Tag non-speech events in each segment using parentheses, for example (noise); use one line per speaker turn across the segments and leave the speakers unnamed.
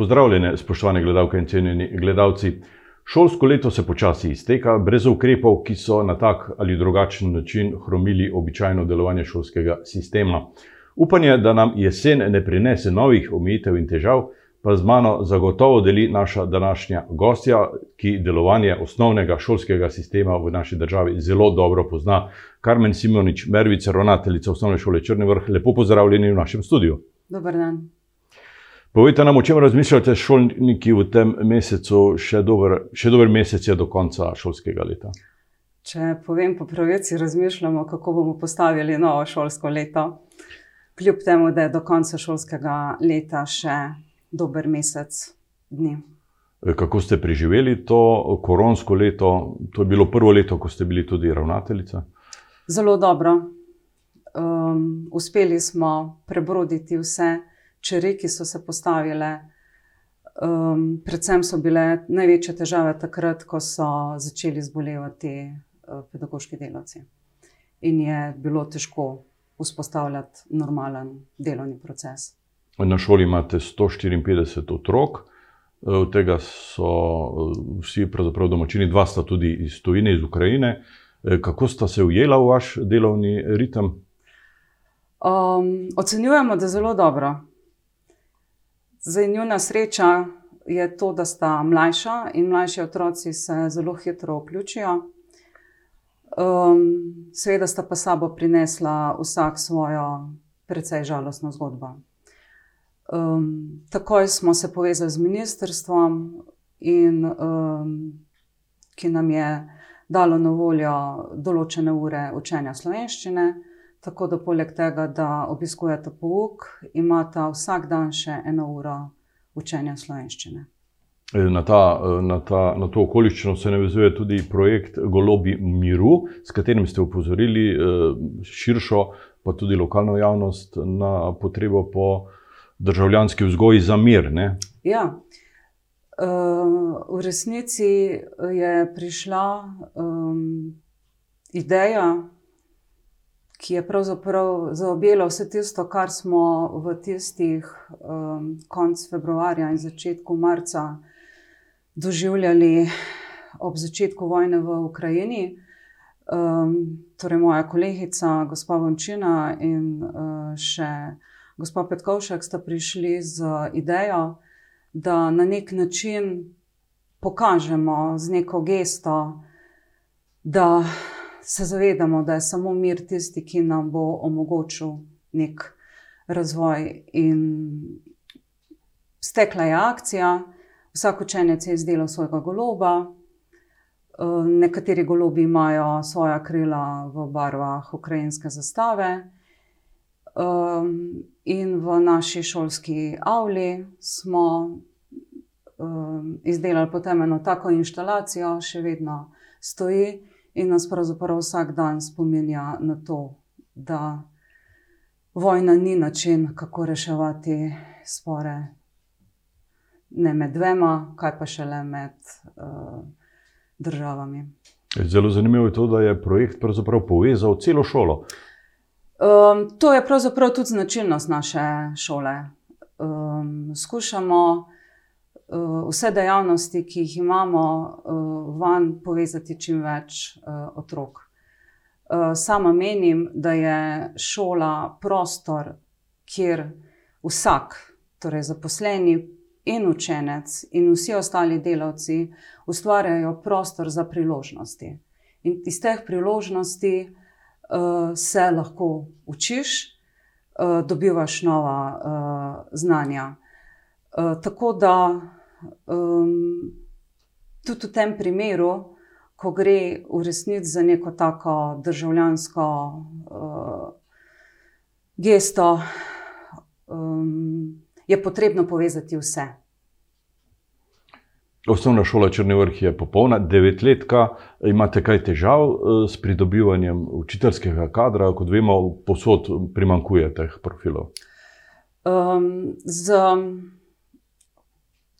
Pozdravljene, spoštovane gledalke in cenjeni gledalci. Šolsko leto se počasi izteka, brez ukrepov, ki so na tak ali drugačen način hromili običajno delovanje šolskega sistema. Upanje, da nam jesen ne prinese novih omejitev in težav, pa z mano zagotovo deli naša današnja gostja, ki delovanje osnovnega šolskega sistema v naši državi zelo dobro pozna. Karmen Simonič, Mervica, ravnateljica osnovne šole Črni vrh, lepo pozdravljeni v našem studiu.
Dober dan.
Povejte nam, o čem razmišljate šolniki v tem mesecu, še dober, še dober mesec je do konca šolskega leta.
Če povem po pravici, razmišljamo, kako bomo postavili novo šolsko leto. Kljub temu, da je do konca šolskega leta še dober mesec dni.
E, Kako ste preživeli to koronsko leto? To je bilo prvo leto, ko ste bili tudi ravnateljica.
Zelo dobro. Um, uspeli smo prebroditi vse črke, ki so se postavile. Um, predvsem so bile največje težave takrat, ko so začeli zbolevati uh, pedagoški delavci. In je bilo težko vzpostavljati normalen delovni proces.
Na šoli imate 154 otrok, e, od tega so e, vsi pravzaprav domačini, dva sta tudi iz tujine, iz Ukrajine. E, Kako sta se ujela v vaš delovni ritem?
Um, ocenjujemo, da zelo dobro. Zdaj, njuna sreča je to, da sta mlajša in mlajši otroci se zelo hitro vključijo. Um, seveda sta pa sabo prinesla vsak svojo, precej žalostno zgodbo. Um, takoj smo se povezali z ministrstvom, in, um, ki nam je dalo na voljo določene ure učenja slovenščine. Tako da, poleg tega, da obiskujete pouk, imate vsak dan še eno uro učenja slovenščine.
E, Na, ta, na, ta, na to okoliščino se navezuje tudi projekt Golobi miru, s katerim ste upozorili eh, širšo, pa tudi lokalno javnost na potrebo po državljanski vzgoji za mir. Ne?
Ja, v resnici je prišla um, ideja, ki je pravzaprav zaobjela vse tisto, kar smo v tistih um, konc februarja in začetku marca doživljali ob začetku vojne v Ukrajini. Um, torej, moja kolegica, gospa Vončina in uh, še gospa Petkovšek sta prišli z idejo, da na nek način pokažemo z neko gesto, da se zavedamo, da je samo mir tisti, ki nam bo omogočil nek razvoj. In stekla je akcija, vsak učenec je izdelal svojega goloba. Eh, Nekateri golobi imajo svoja krila v barvah ukrajinske zastave. Um, in v naši šolski avli smo um, izdelali potem eno tako instalacijo, še vedno stoji in nas pravzaprav vsak dan spominja na to, da vojna ni način, kako reševati spore. Ne med dvema, kaj pa šele med uh, državami.
Zelo zanimivo je to, da je projekt pravzaprav povezal celo šolo.
Um, to je pravzaprav tudi značilnost naše šole. Um, skušamo vse dejavnosti, ki jih imamo, uh, van povezati čim več uh, otrok. Uh, sama menim, da je šola prostor, kjer vsak, torej zaposleni in učenec, in vsi ostali delavci, ustvarjajo prostor za priložnosti. In iz teh priložnosti uh, se lahko učiš, uh, dobivaš nova uh, znanja. Uh, tako da um, tudi v tem primeru, ko gre v resnici za neko tako državljansko uh, gesto, um, je potrebno povezati vse.
Osnovna šola Črni vrh je popolna, devetletka. Imate kaj težav eh, s pridobivanjem učiteljskega kadra, kot vemo, posod primankuje teh profilov?
Um, z,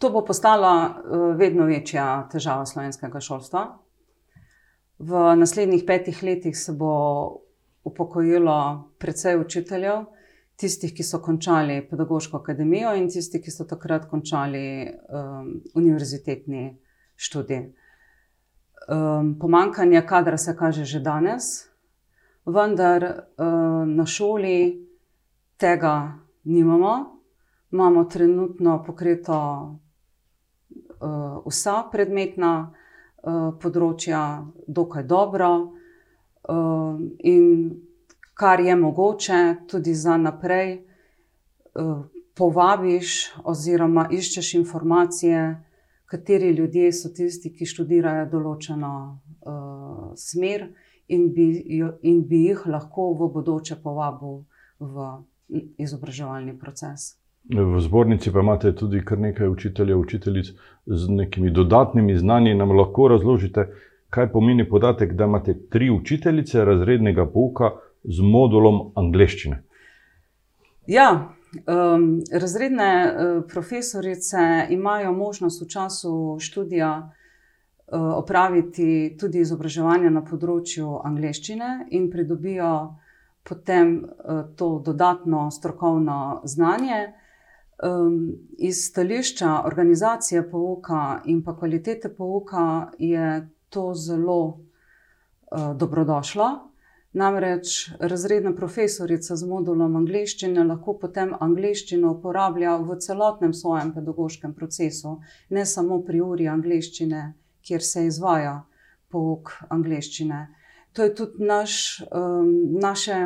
to bo postala uh, vedno večja težava slovenskega šolstva. V naslednjih petih letih se bo upokojilo precej učiteljev. tistih, ki so končali pedagoško akademijo, in tistih, ki so takrat končali um, univerzitetni študij. Um, pomankanje kadra se kaže že danes, vendar uh, na šoli tega nimamo. Imamo trenutno pokreto uh, vsa predmetna uh, področja, dokaj dobro, uh, in kar je mogoče, tudi za naprej, uh, povabiš oziroma iščeš informacije, kateri ljudje so tisti, ki študirajo določeno uh, smer, in bi, in bi jih lahko v bodoče povabil v izobraževalni proces.
V zbornici pa imate tudi kar nekaj učiteljev, učiteljic z nekimi dodatnimi znanji. Nam lahko razložite, kaj pomeni podatek, da imate tri učiteljice razrednega pouka z modulom angleščine.
Ja, um, razredne uh, profesorice imajo možnost v času študija uh, opraviti tudi izobraževanje na področju angleščine in pridobijo potem uh, to dodatno strokovno znanje. Um, iz stališča organizacije pouka in pa kvalitete pouka je to zelo uh, dobrodošlo. Namreč razredna profesorica z modulom angleščine lahko potem angleščino uporablja v celotnem svojem pedagoškem procesu, ne samo pri uri angleščine, kjer se izvaja pouk angleščine. To je tudi naš, um, naše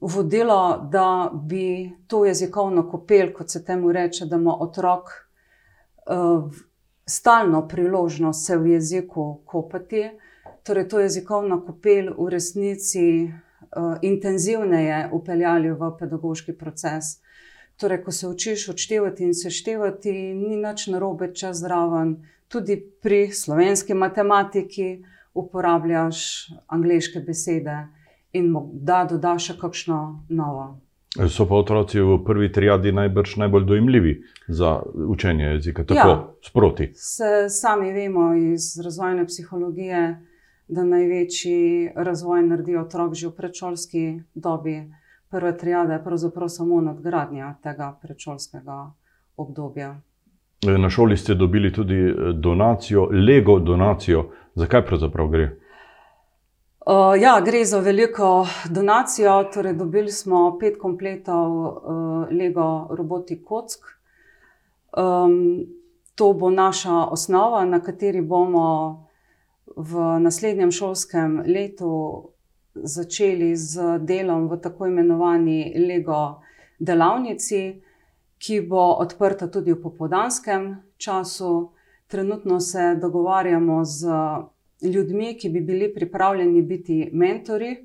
vodilo, da bi to jezikovno kopel, kot se temu reče, da ima otrok uh, stalno priložnost se v jeziku kopati. Torej, to jezikovno kopel v resnici uh, intenzivneje upeljali v pedagoški proces. Torej, ko se učiš odštevati in seštevati, ni nič narobe, če zraven, tudi pri slovenski matematiki uporabljaš angliške besede in da dodaš še kakšno novo.
So pa otroci v prvi triadi najbrž najbolj dojemljivi za učenje jezika, tako ja, sproti.
Se sami vemo iz razvojne psihologije, da največji razvoj naredi otrok že v predšolski dobi. Prva triada je pravzaprav samo nadgradnja tega predšolskega obdobja.
Na šoli ste dobili tudi eh, donacijo, Lego donacijo. Zakaj pravzaprav gre?
Uh, ja, gre za veliko donacijo. Torej, dobili smo pet kompletov uh, Lego robotik kock. Um, to bo naša osnova, na kateri bomo v naslednjem šolskem letu začeli z delom v tako imenovani LEGO delavnici, ki bo odprta tudi v popoldanskem času. Trenutno se dogovarjamo z ljudmi, ki bi bili pripravljeni biti mentori,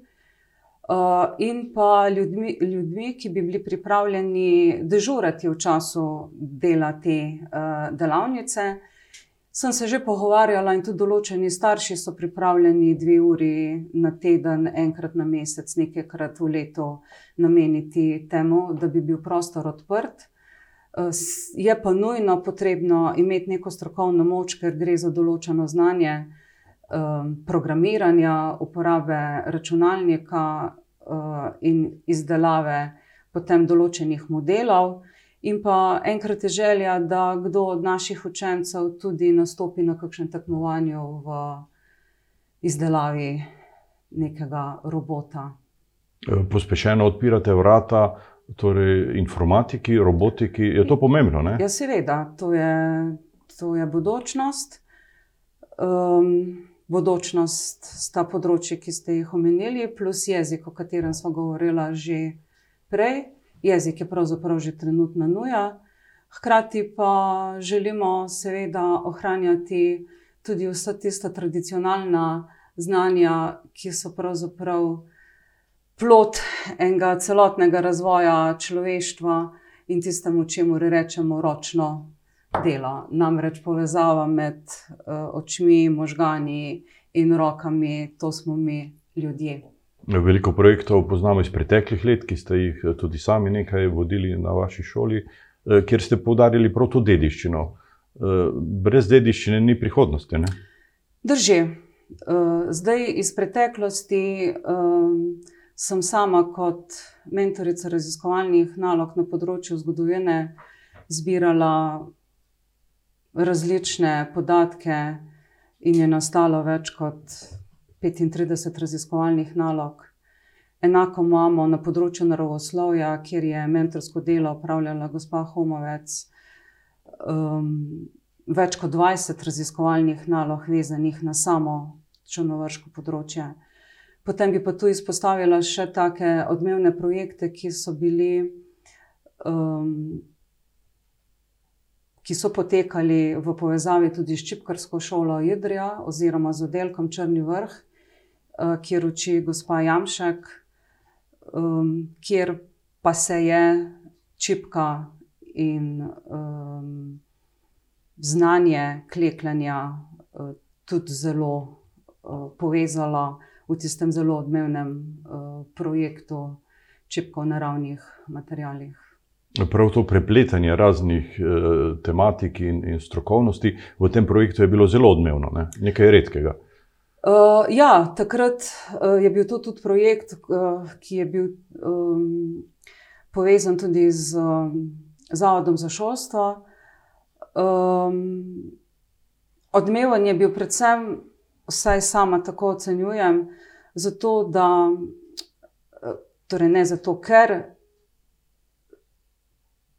uh, in pa ljudmi, ljudmi, ki bi bili pripravljeni dežurati v času dela te uh, delavnice. Sem se že pogovarjala, in tudi določeni starši so pripravljeni dve uri na teden, enkrat na mesec, nekajkrat v letu nameniti temu, da bi bil prostor odprt. Eh, je pa nujno potrebno imeti neko strokovno moč, ker gre za določeno znanje eh, programiranja, uporabe računalnika eh, in izdelave potem določenih modelov. In pa enkrat je želja, da kdo od naših učencev tudi nastopi na kakšnem tekmovanju v izdelavi nekega robota.
E, pospešeno odpirate vrata, torej informatiki, robotiki. Je to pomembno? Ne?
Ja, seveda, to je, to je budočnost. Um, Bodočnost sta področji, ki ste jih omenili, plus jezik, o katerem smo govorili že prej jezik je pravzaprav že trenutna nuja. Hkrati pa želimo seveda ohranjati tudi vsa tista tradicionalna znanja, ki so pravzaprav plot enega celotnega razvoja človeštva in tistemu, čemu rečemo ročno delo. Namreč povezava med uh, očmi, možgani in rokami, to smo mi ljudje.
Veliko projektov poznamo iz preteklih let, ki ste jih eh, tudi sami nekaj vodili na vaši šoli, eh, kjer ste poudarili prav to dediščino. Brez dediščine ni prihodnosti. Ne?
Drži. Zdaj iz preteklosti sem sama kot mentorica raziskovalnih nalog na področju zgodovine zbirala različne podatke, in je nastalo več kot 35 raziskovalnih nalog. Enako imamo na področju naravoslovja, kjer je mentorsko delo upravljala gospa Homovec. Um, več kot 20 raziskovalnih nalog, vezanih na samo črnovrško področje. Potem bi pa tu izpostavila še take odmevne projekte, ki so bili, um, ki so potekali v povezavi tudi s Čipkarsko šolo Idrija oziroma z oddelkom Črni vrh, uh, kjer uči gospa Jamšek, um, kjer pa se je čipka in um, znanje klekljanja uh, tudi zelo uh, povezalo v tistem zelo odmevnem projektu čipkov na naravnih materijalih.
Prav to prepletanje raznih uh, tematik in, in strokovnosti v tem projektu je bilo zelo odmevno, ne? nekaj redkega.
Uh, ja, takrat uh, je bil to tudi projekt, uh, ki je bil um, povezan tudi z um, Zavodom za šolstvo. Um, odmeven je bil predvsem vsaj sama tako ocenjujem, zato da, torej ne zato, ker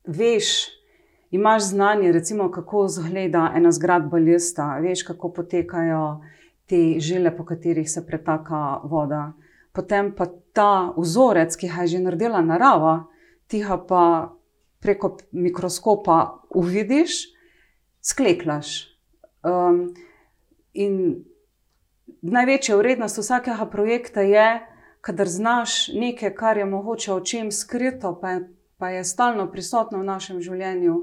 veš, imaš znanje, recimo, kako izgleda ena zgradba lista, veš, kako potekajo te žile, po katerih se pretaka voda. Potem pa ta vzorec, ki ga je že naredila narava, ti ga pa preko mikroskopa uvidiš, skleklaš. Um, in največja vrednost vsakega projekta je, kadar znaš nekaj, kar je mogoče očem skrito, pa je, pa je stalno prisotno v našem življenju,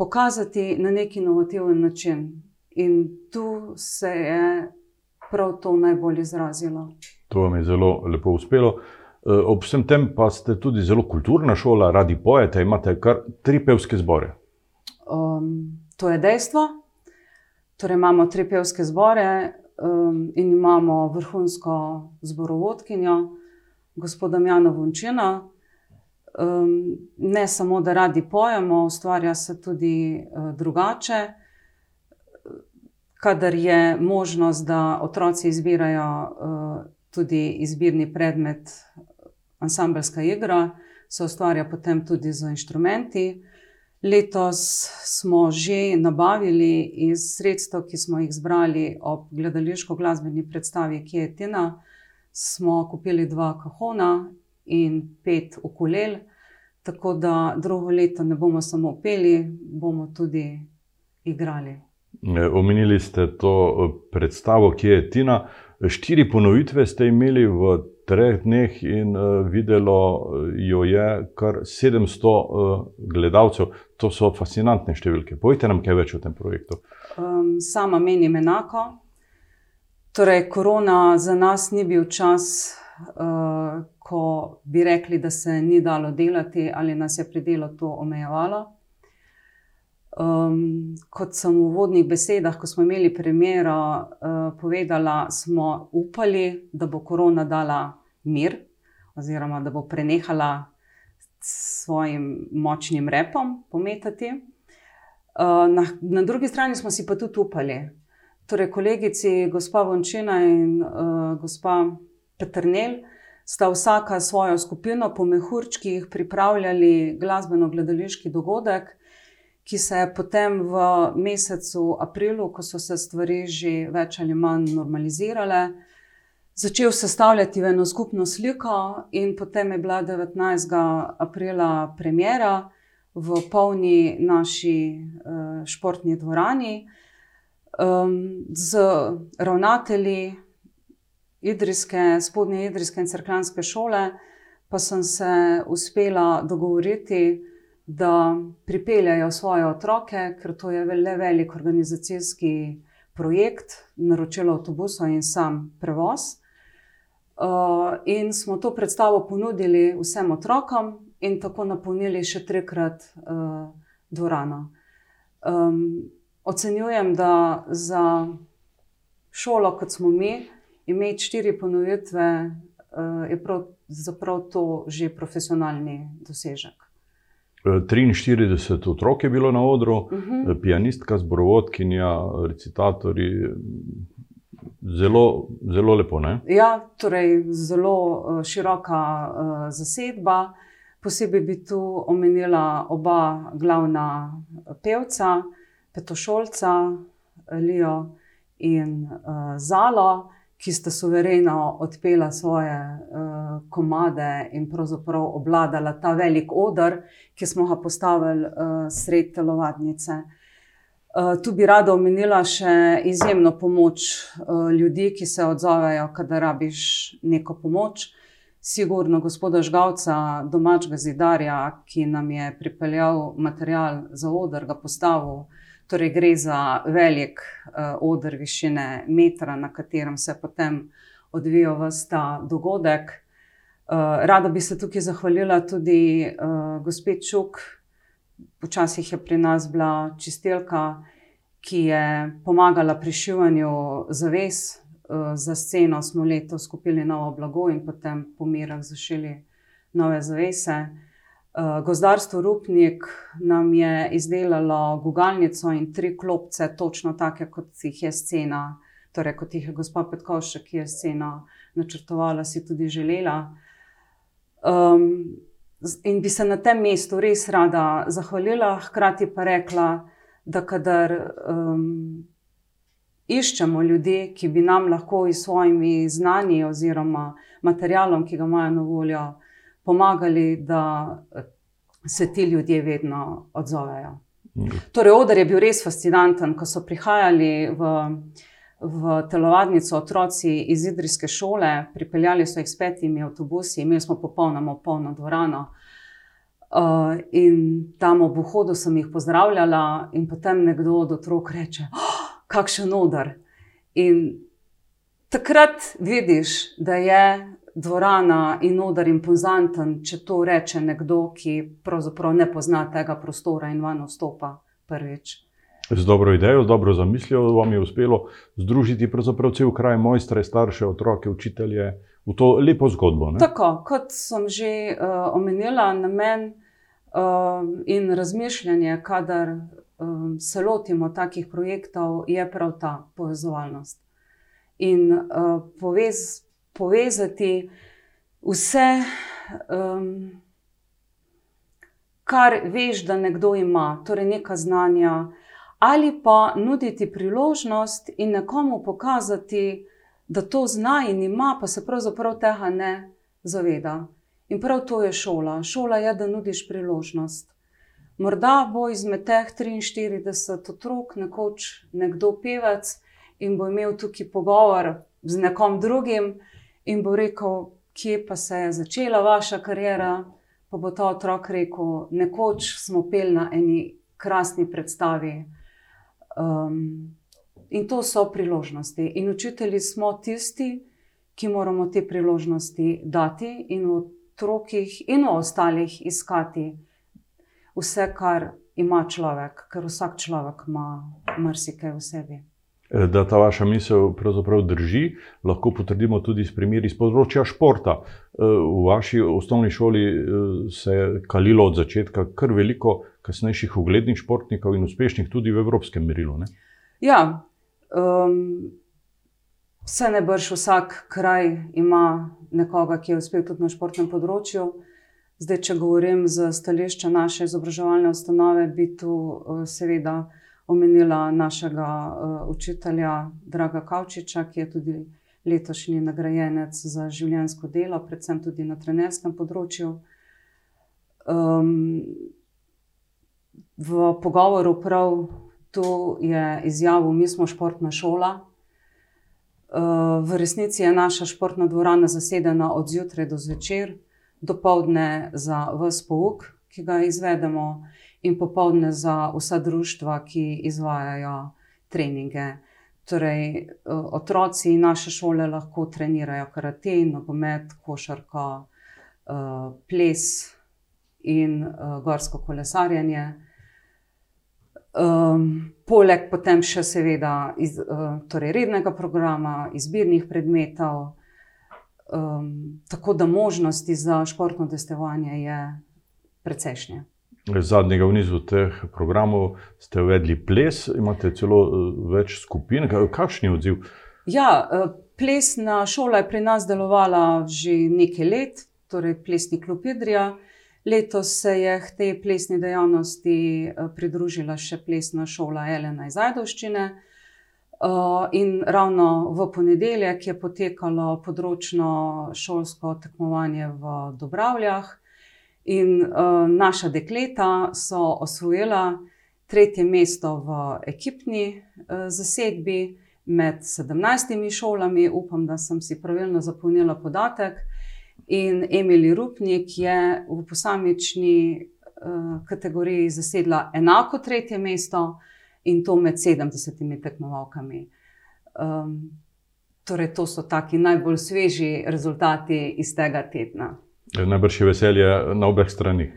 pokazati na neki inovativen način. In tu se je prav to najbolj izrazilo.
To vam je zelo lepo uspelo. Eh, ob vsem tem pa ste tudi zelo kulturna šola, radi pojete, imate kar tri pevske zbore.
Um, to je dejstvo. Torej, imamo tri pevske zbore, um, in imamo vrhunsko zborovodkinjo, gospoda Jana Vončina. Um, ne samo, da radi pojemo, ustvarja se tudi uh, drugače. Kadar je možnost, da otroci izbirajo uh, tudi izbirni predmet, ansambelska igra, se ustvarja potem tudi z inštrumenti. Letos smo že nabavili iz sredstev, ki smo jih zbrali ob gledališko-glasbeni predstavi, ki je Tina, smo kupili dva kahona in pet ukulel, tako da drugo leto ne bomo samo peli, bomo tudi igrali.
Omenili ste to eh, predstavo, ki je Tina. Štiri ponovitve ste imeli v treh dneh in uh, videlo jo je kar 700 uh, gledalcev. To so fascinantne številke. Povejte nam kaj več o tem projektu.
Um, sama menim enako. Torej, korona za nas ni bil čas, uh, ko bi rekli, da se ni dalo delati ali nas je pri delu to omejevalo. Um, kot sem v uvodnih besedah, ko smo imeli premjero, uh, povedala, smo upali, da bo korona dala mir, oziroma da bo prenehala s svojim močnim repom pometati. Uh, na, na drugi strani smo si pa tudi upali. Torej, kolegici, gospa Vončina in uh, gospa Petrnel, sta vsaka svojo skupino po mehurčkih pripravljali glasbeno-gledališki dogodek ki se je potem v mesecu aprilu, ko so se stvari že več ali manj normalizirale, začel sestavljati v eno skupno sliko, in potem je bila 19. aprila premjera v polni naši uh, športni dvorani um, z ravnatelji Idrijske, spodnje Idrijske in crkvenske šole, pa sem se uspela dogovoriti da pripeljajo svoje otroke, ker to je le velik organizacijski projekt, naročilo avtobusa in sam prevoz. Uh, in smo to predstavo ponudili vsem otrokom, in tako napolnili še trikrat uh, dvorano. Um, ocenjujem, da za šolo, kot smo mi, imeti štiri ponovitve uh, je pravzaprav to že profesionalni dosežek.
43 otrok je bilo na odru, uh
Mhm.
-huh. pianistka, zborovodkinja, recitatorji. Zelo, zelo lepo. Ne?
Ja, torej zelo široka uh, zasedba. Posebej bi tu omenila oba glavna pevca, Petošolca, Lijo in uh, Zalo, ki sta suvereno odpela svoje uh, komade in pravzaprav obladala ta velik odr, ki smo ga postavili uh, sred telovadnice. Uh, tu bi rada omenila še izjemno pomoč uh, ljudi, ki se odzovejo, kadar rabiš neko pomoč. Sigurno gospoda Žgavca, domačega zidarja, ki nam je pripeljal material za odr, ga postavil. Torej, gre za velik uh, odr višine metra, na katerem se potem odvija vsta dogodek. Uh, rada bi se tukaj zahvalila tudi uh, gospod Čuk, včasih je pri nas bila čistilka, ki je pomagala pri šivanju zaves. Uh, za sceno smo letos kupili novo blago in potem po mirah zašili nove zavese. Uh, gozdarstvo Rupnik nam je izdelalo gugalnico in tri klopce, točno take, kot jih je scena, torej kot jih je gospa Petkovša, ki je sceno načrtovala, si tudi želela. Um, in bi se na tem mestu res rada zahvalila, hkrati pa rekla, da kadar um, iščemo ljudi, ki bi nam lahko s svojimi znanji oziroma materialom, ki ga imajo na voljo, pomagali, da se ti ljudje vedno odzovejo. Torej, odr je bil res fascinanten, ko so prihajali v, v telovadnico otroci iz Idrijske šole, pripeljali so jih s petimi avtobusi, imeli smo popolnoma polno dvorano. Uh, in tam ob vhodu sem jih pozdravljala, in potem nekdo od otrok reče: oh, Kakšen odr. In takrat vidiš, da je dvorana in odr impozanten, če to reče nekdo, ki pravzaprav ne pozna tega prostora in vanj vstopa prvič.
Z dobro idejo, z dobro zamislijo vam je uspelo združiti pravzaprav cel kraj, mojstre, starše, otroke, učitelje v to lepo zgodbo. Ne?
Tako, kot sem že uh, omenila, namen uh, in razmišljanje, kadar um, se lotimo takih projektov, je prav ta povezovalnost. In uh, povez, povezati vse, um, kar veš, da nekdo ima, torej neka znanja, ali pa nuditi priložnost in nekomu pokazati, da to zna in ima, pa se pravzaprav tega ne zaveda. In prav to je šola. Šola je, da nudiš priložnost. Morda bo izmed teh 43 otrok nekoč nekdo pevec in bo imel tukaj pogovor z nekom drugim in bo rekel, kje pa se je začela vaša karijera. Pa bo ta otrok rekel, nekoč smo peli na eni krasni predstavi. Um, in to so priložnosti. In učitelji smo tisti, ki moramo te priložnosti dati in v otrokih in v ostalih iskati vse, kar ima človek, ker vsak človek ima marsikaj v sebi.
Da ta vaša misel pravzaprav drži, lahko potrdimo tudi s primeri iz področja športa. V vaši osnovni šoli se je kalilo od začetka kar veliko kasnejših uglednih športnikov in uspešnih tudi v evropskem merilu. Ne?
Ja, um, vse ne brž vsak kraj ima nekoga, ki je uspel tudi na športnem področju. Zdaj, če govorim z stališča naše izobraževalne ustanove, bi tu seveda omenila našega uh, učitelja Draga Kavčiča, ki je tudi letošnji nagrajenec za življensko delo, predvsem tudi na trenerskem področju. Um, v pogovoru prav tu je izjavil, mi smo športna šola. Uh, v resnici je naša športna dvorana zasedena od zjutraj do zvečer, dopoledne za vse pouk, ki ga izvedemo in popoldne za vsa društva, ki izvajajo treninge. Torej, otroci naše šole lahko trenirajo karate, nogomet, košarko, ples in gorsko kolesarjenje. Um, poleg potem še seveda iz, uh, torej rednega programa, izbirnih predmetov. Um, tako da možnosti za športno testovanje je precejšnje.
Zadnjega v nizu teh programov ste uvedli ples, imate celo več skupin. Kakšen je odziv?
Ja, plesna šola je pri nas delovala že nekaj let, torej plesni klub Idrija. Letos se je k tej plesni dejavnosti pridružila še plesna šola Elena iz Ajdovščine. Uh, in ravno v ponedeljek je potekalo področno šolsko tekmovanje v Dobravljah, in uh, naša dekleta so osvojila tretje mesto v ekipni uh, zasedbi med sedemnajstimi šolami. Upam, da sem si pravilno zapolnila podatek. In Emily Rupnik je v posamični uh, kategoriji zasedla enako tretje mesto in to med 70 tekmovalkami. Um, torej, to so taki najbolj sveži rezultati iz tega tedna.
Najbrž je veselje na obeh stranih.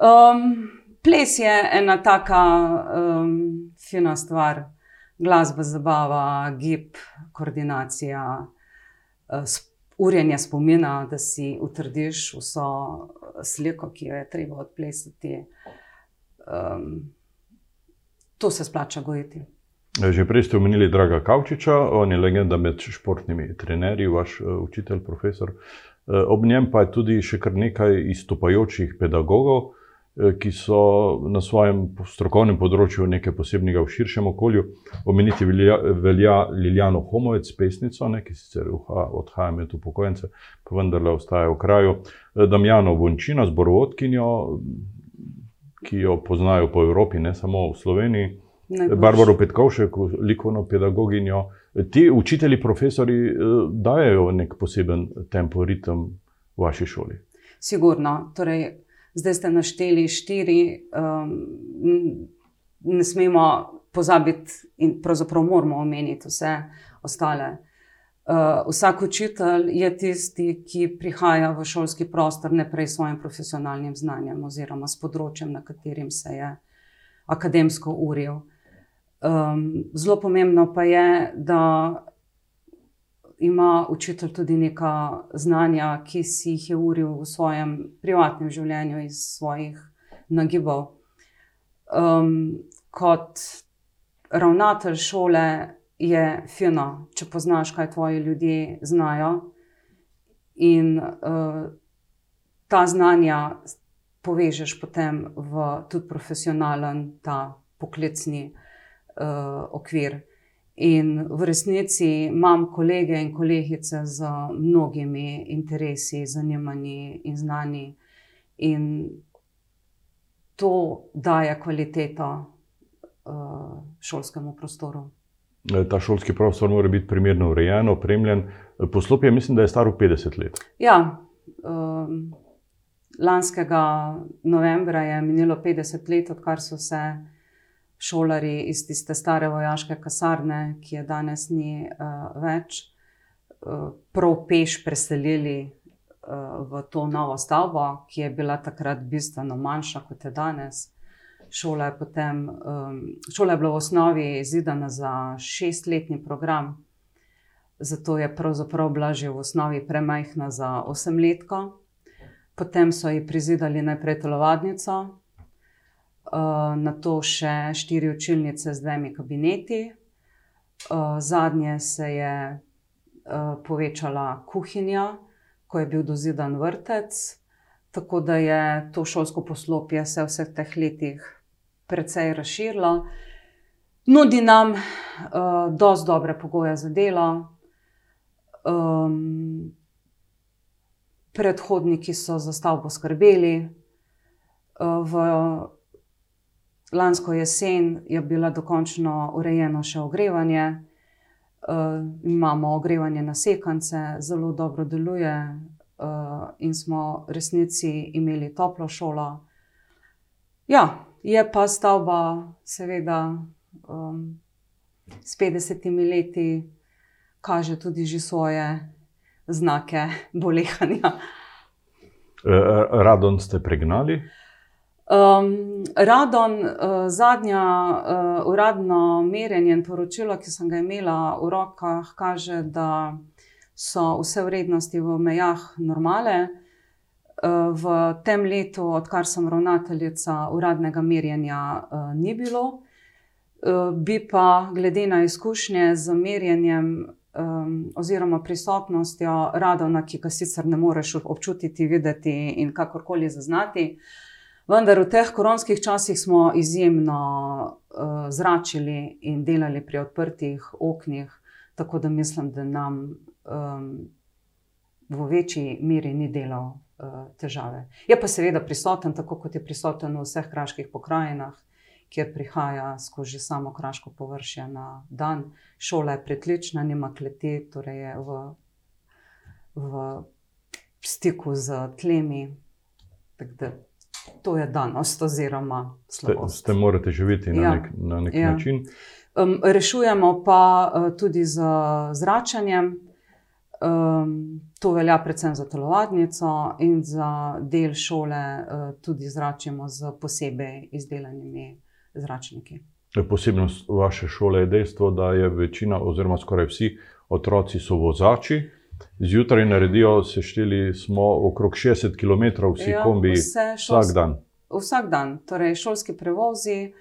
Um, ples je ena taka um, fina stvar, glasba, zabava, gib, koordinacija, uh, urjenje spomina, da si utrdiš vso sliko, ki jo je treba odplesati. Um, to se splača gojiti.
Že prej ste omenili Draga Kavčiča, on je legenda med športnimi trenerji, vaš uh, učitelj, profesor. Uh, ob njem pa je tudi še kar nekaj izstopajočih pedagogov, uh, ki so na svojem strokovnem področju nekaj posebnega v širšem okolju. Omeniti velja, velja Liljano Homovec, pesnico, ne, ki sicer odhaja med upokojence, pa vendarle ostaja v kraju. Damjano Vončina, zborovodkinjo, ki jo poznajo po Evropi, ne samo v Sloveniji, Barbaro Petkovšek, likovno pedagoginjo. Ti učitelji, profesori eh, dajo nek poseben tempo, ritem v vaši šoli.
Sigurno. Torej, zdaj ste našteli štiri, um, ne smemo pozabiti, in pravzaprav moramo omeniti vse ostale. Uh, vsak učitelj je tisti, ki prihaja v šolski prostor ne prej s svojim profesionalnim znanjem oziroma s področjem, na katerim se je akademsko uril. Um, zelo pomembno pa je, da ima učitelj tudi neka znanja, ki si jih je uril v svojem privatnem življenju iz svojih nagibov. Um, kot ravnatelj šole je fino, če poznaš, kaj tvoji ljudje znajo. In uh, ta znanja povežeš potem v tudi profesionalen, ta poklicni uh, okvir. In v resnici imam kolege in kolegice z mnogimi interesi, zanimanji in znani, in to daje kvaliteto uh, šolskemu prostoru.
Eh, ta šolski prostor mora biti primerno urejen, opremljen. Poslopje, mislim, da je staro 50 let.
Ja, um, lanskega novembra je minilo 50 let, odkar so se šolari iz tiste stare vojaške kasarne, ki je danes ni uh, več, uh, prav peš preselili uh, v to novo stavbo, ki je bila takrat bistveno manjša kot je danes. Šola je, potem, um, šola je bila v osnovi zidana za šestletni program, zato je pravzaprav bila že v osnovi premajhna za osemletko. Potem so ji prizidali najprej telovadnico, na to še štiri učilnice z dvemi kabineti, uh, zadnje se je uh, povečala kuhinja, ko je bil dozidan vrtec. Tako da je to šolsko poslopje se v vseh teh letih precej razširilo. Nudi nam uh, dosti dobre pogoje za delo. Um, predhodniki so za stavbo skrbeli. Uh, v lansko jesen je bilo dokončno urejeno še ogrevanje. Uh, imamo ogrevanje na sekance, zelo dobro deluje, uh, in smo resnici imeli toplo šolo. Ja, Je pa stavba, seveda, um, s 50 leti, kaže tudi že svoje znake bolehanja.
E, e, Radon ste pregnali?
Um, Radon, uh, zadnja uh, uradno merjenje in poročilo, ki sem ga imela v rokah, kaže, da so vse vrednosti v mejah normale. V tem letu, odkar sem ravnateljica, uradnega merjenja ni bilo. Bi pa, glede na izkušnje z merjenjem oziroma prisotnostjo radona, ki ga sicer ne moreš občutiti, videti in kakorkoli zaznati, vendar v teh koronskih časih smo izjemno zračili in delali pri odprtih oknih, tako da mislim, da nam v večji meri ni delal težave. Je pa seveda prisoten, tako kot je prisoten v vseh kraških pokrajinah, kjer prihaja skozi samo kraško površje na dan. Šola je pritlična, nima kleti, torej je v, v stiku s tlemi. Tako da to je danost oziroma slabost.
S tem morate živeti na neki na neki način.
Rešujemo pa tudi z zračenjem. To velja predvsem za telovadnico in za del šole tudi zračimo s posebej izdelanimi zračniki.
Posebnost vaše šole je dejstvo, da je večina oziroma skoraj vsi otroci so vozači. Zjutraj naredijo, sešteli smo, okrog šestdeset kilometrov vsi kombiji vsak dan.
Vsak dan, torej šolski prevozi,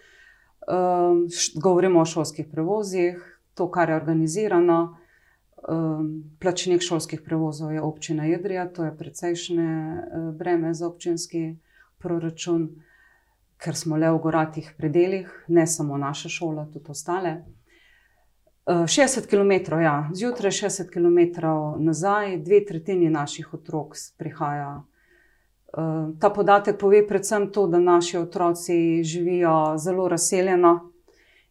govorimo o šolskih prevozih, to, kar je organizirano. Plačnik šolskih prevozov je Občina Idrija, to je precejšnje breme za občinski proračun, ker smo le v goratih predelih, ne samo naša šola, tudi ostale. Šestdeset kilometrov, ja, zjutraj, šestdeset kilometrov nazaj, dve tretjini naših otrok prihaja. Ta podatek pove predvsem to, da naši otroci živijo zelo razseljeno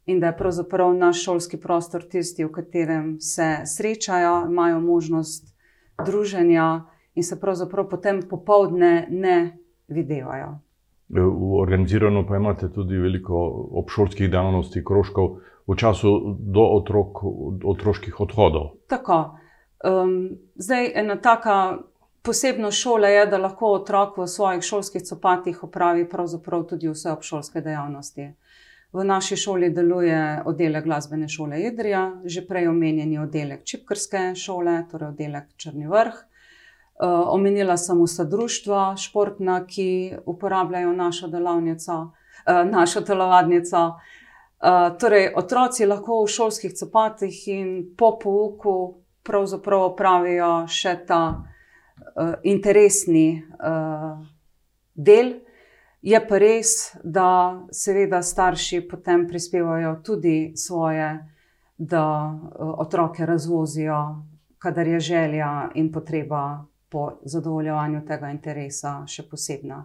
in da je pravzaprav naš šolski prostor tisti, v katerem se srečajo, imajo možnost druženja in se pravzaprav potem popoldne ne videvajo.
Organizirano pa imate tudi veliko obšolskih dejavnosti, krožkov v času do otrok, otroških odhodov.
Tako. zdaj ena taka posebnost šole je, da lahko otrok v svojih šolskih copatih opravi pravzaprav tudi vse obšolske dejavnosti. V naši šoli deluje oddelek Glasbene šole Idrija, že prej omenjeni oddelek Čipkarske šole, torej oddelek Črni vrh. omenila sem vsa društva športna, ki uporabljajo našo delavnico, našo telovadnico. Torej otroci lahko v šolskih copatih in po pouku pravzaprav opravijo še ta interesni del. Je pa res, da seveda starši potem prispevajo tudi svoje, da otroke razvozijo, kadar je želja in potreba po zadovoljevanju tega interesa še posebna.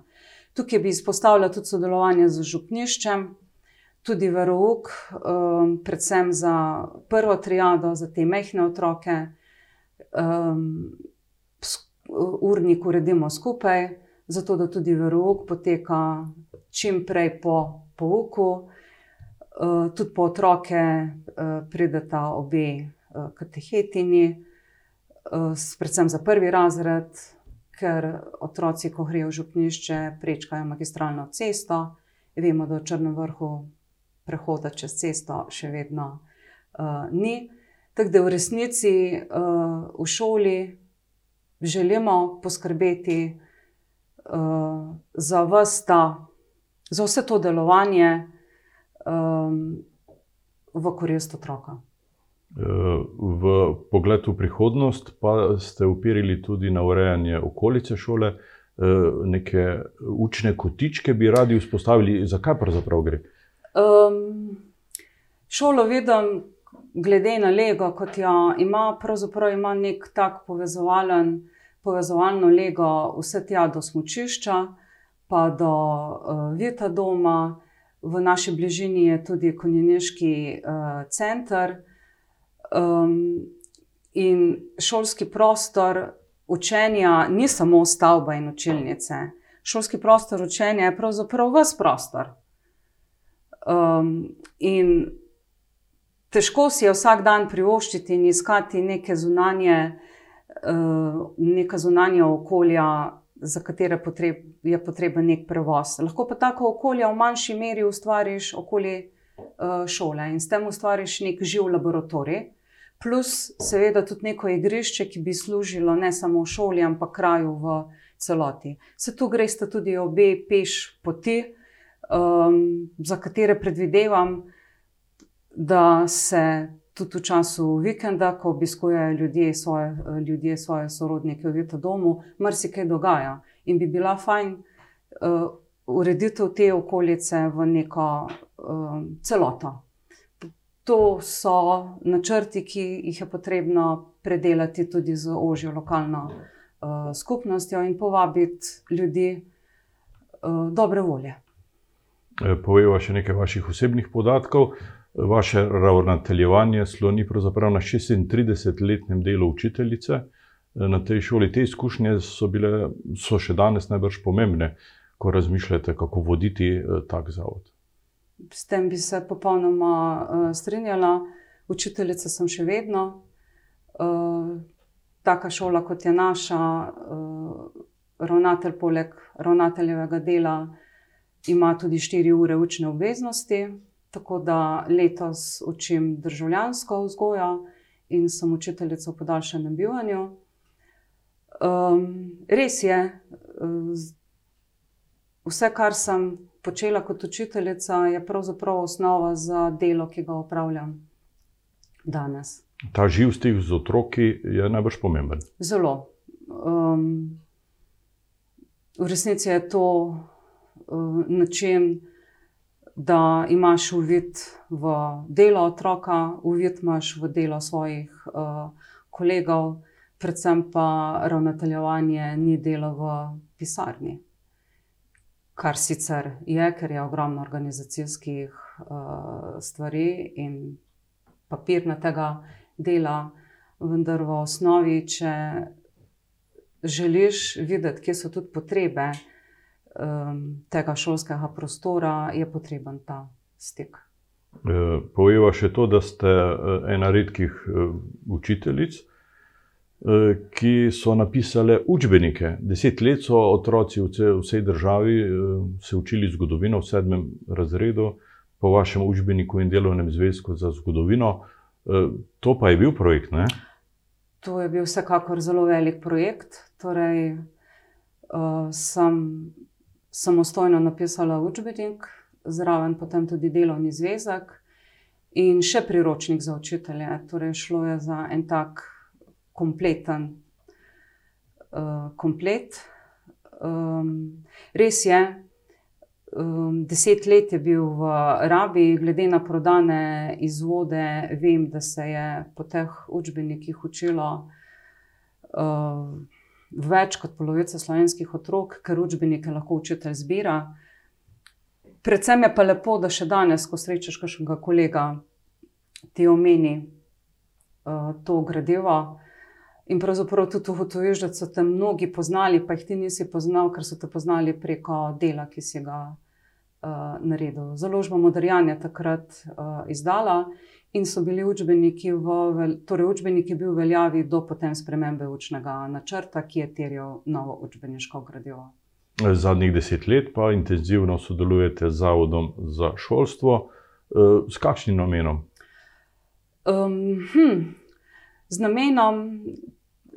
Tukaj bi izpostavila tudi sodelovanje z župniščem, tudi verouk, predvsem za prvo triado, za te majhne otroke. urnik uredimo skupaj, zato da tudi verouk poteka čim prej po pouku. tudi po otroke prideta obe katehetinji, predvsem za prvi razred, ker otroci, ko grejo v župnišče, prečkajo magistralno cesto. Vemo, da v Črnem vrhu prehoda čez cesto še vedno ni. Tako da v resnici v šoli želimo poskrbeti za ves ta, za vse to delovanje v korist otroka.
v pogled v prihodnost pa ste uperili tudi na urejanje okolice šole. neke učne kotičke bi radi vzpostavili, za kaj pravzaprav gre?
Šolo vidim, glede na lego, kot jo ima, pravzaprav ima neki tak povezovalen, povezovalno lego vse tja do smučišča pa do Vitadoma. V naši bližini je tudi konjeniški center. in šolski prostor učenja ni samo stavba in učilnice. Šolski prostor učenja je pravzaprav ves prostor. In težko si je vsak dan privoščiti in iskati neke zunanje, neka zunanja okolja, za katere je potreben neki prevoz. Lahko pa taka okolja v manjši meri ustvariš okoli šole in s tem ustvariš neki živ laboratorij. plus seveda tudi neko igrišče, ki bi služilo ne samo šoli, ampak kraju v celoti. Se tu greste tudi obe peš poti, um, za katere predvidevam, da se tudi v času vikenda, ko obiskujejo ljudje svoje, ljudje svoje sorodnike v Vita domu, marsikaj dogaja in bi bila fajn. Uh, Ureditev te okolice v neko uh, celoto. To so načrti, ki jih je potrebno predelati tudi z ožjo lokalno uh, skupnostjo in povabiti ljudi uh, dobre volje.
Povejva še nekaj vaših osebnih podatkov. Vaše ravnateljevanje sloni pravzaprav na 36-letnem delu učiteljice na tej šoli. Te izkušnje so, bile, so še danes najbrž pomembne, ko razmišljate, kako voditi tak zavod.
S tem bi se popolnoma strinjala. Učiteljica sem še vedno. Taka šola, kot je naša, ravnatelj, poleg ravnateljevega dela, ima tudi 4 ure učne obveznosti. Tako da letos učim državljansko vzgojo in sem učiteljica v podaljšanem bivanju. Um, res je, vse, kar sem počela kot učiteljica, je pravzaprav osnova za delo, ki ga upravljam danes.
Ta živ stik z otroki je najbolj pomemben.
Zelo. Um, v resnici je to način, da imaš uvid v delo otroka, uvid imaš v delo svojih uh, kolegov, predvsem pa ravnateljevanje ni delo v pisarni. Kar sicer je, ker je ogromno organizacijskih uh, stvari in papirnatega dela, vendar v osnovi, če želiš videti, kje so tudi potrebe, um, tega šolskega prostora, je potreben ta stik.
E, Povejva še to, da ste e, ena redkih e, učiteljic, ki so napisale učbenike. Deset let so otroci v vsej državi se učili zgodovino v sedmem razredu, po vašem učbeniku in delovnem zvezku za zgodovino. To pa je bil projekt. Ne?
To je bil vsekakor zelo velik projekt. Torej, uh, sem samostojno napisala učbenik, zraven potem tudi delovni zvezek in še priročnik za učitelje. Torej, šlo je za en tak kompleten uh, komplet. Um, res je, um, deset let je bil v rabi, glede na prodane izvode, vem, da se je po teh učbenikih učilo. Uh, več kot polovica slovenskih otrok, ker učbenike lahko učitelj zbira. Predvsem je pa lepo, da še danes, ko srečaš kakšnega kolega, ti omeni uh, to gradivo. In pravzaprav tudi ugotoviš, da so te mnogi poznali, pa jih ti nisi poznal, ker so te poznali preko dela, ki si ga uh, naredil. Založba Modrjan je takrat uh, izdala in so bili učbeniki, v, torej učbeniki bil v veljavi do potem spremembe učnega načrta, ki je terjal novo učbeniško gradivo.
Zadnjih deset let pa intenzivno sodelujete z Zavodom za šolstvo. Eh, s kakšnim namenom?
Um, hm, z namenom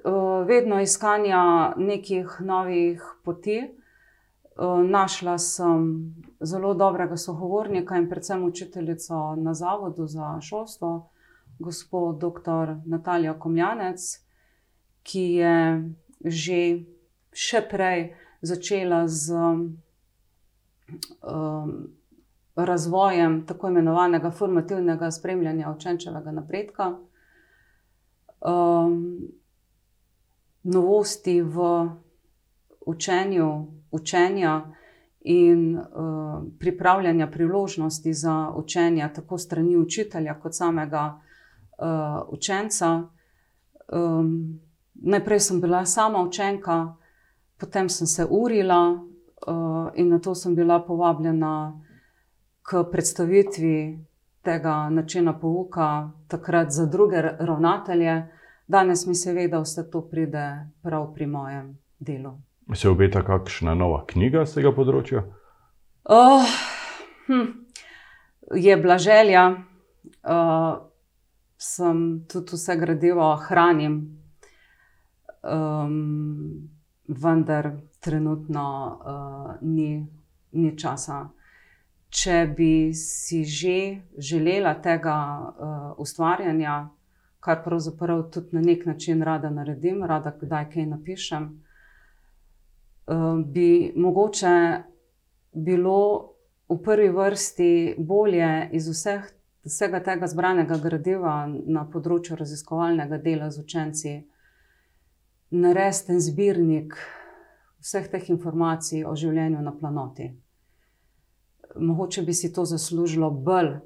uh, vedno iskanja nekih novih poti. Uh, našla sem zelo dobrega sogovornika in predvsem učiteljico na Zavodu za šolstvo, gospod dr. Natalija Komjanec, ki je že še prej začela z um, razvojem tako imenovanega formativnega spremljanja učenčevega napredka. Um, novosti v učenju, učenja, in uh, pripravljanja priložnosti za učenje, tako strani učitelja, kot samega uh, učenca. Um, najprej sem bila sama učenka, potem sem se urila uh, in na to sem bila povabljena k predstavitvi tega načina pouka, takrat za druge ravnatelje. Danes mi seveda vse to pride prav pri mojem delu.
Se obeta kakšna nova knjiga z tega področja?
Oh, hm, je bila želja. Uh, sem tudi vse gradivo hranim, um, vendar trenutno uh, ni, ni časa. Če bi si že želela tega uh, ustvarjanja, kar pravzaprav tudi na nek način rada naredim, rada kdaj kaj napišem, bi mogoče bilo v prvi vrsti bolje iz vseh, vsega tega zbranega gradiva na področju raziskovalnega dela z učenci narediti en zbirnik vseh teh informacij o življenju na planoti mogoče bi si to zaslužilo bolj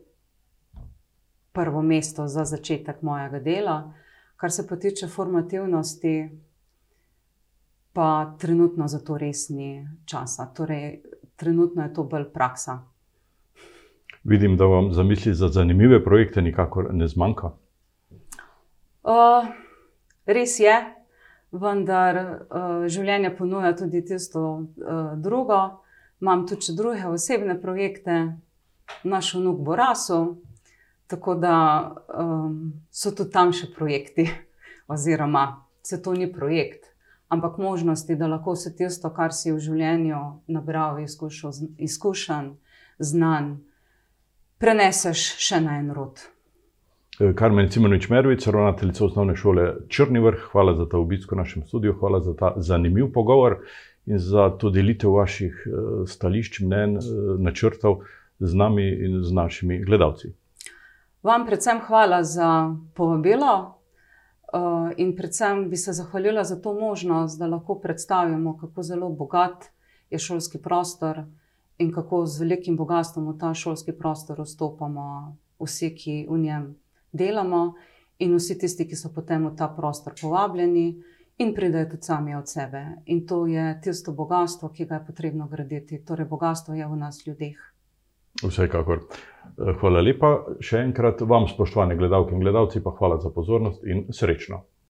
prvo mesto za začetek mojega dela. Kar se pa tiče formativnosti, pa trenutno za to res ni časa. Torej, trenutno je to bolj praksa.
Vidim, da vam za misli za zanimive projekte nikakor ne zmanjka.
Uh, res je, vendar uh, življenje ponuja tudi tisto uh, drugo imam tudi druge osebne projekte, naš vnuk bo rasel, tako da um, so tudi tam še projekti, (laughs) oziroma se to ni projekt, ampak možnosti, da lahko vse tisto, kar si v življenju nabral, izkušen, znan, preneseš še na en rod.
Eh, Karmen Cimonovič Mervic, ravnateljica osnovne šole Črni vrh, hvala za ta obisk v našem studiu, hvala za ta zanimiv pogovor in za to delitev vaših eh, stališč, mnen, eh, načrtov z nami in z našimi gledalci.
Vam predvsem hvala za povabilo eh, in predvsem bi se zahvalila za to možnost, da lahko predstavimo, kako zelo bogat je šolski prostor in kako z velikim bogatstvom v ta šolski prostor vstopamo vsi, ki v njem delamo in vsi tisti, ki so potem v ta prostor povabljeni in pridejo tudi sami od sebe. In to je tisto bogatstvo, ki ga je potrebno graditi. Torej, bogatstvo je v nas ljudeh.
Vsekakor. Hvala lepa še enkrat vam, spoštovane gledalke in gledalci, pa hvala za pozornost in srečno.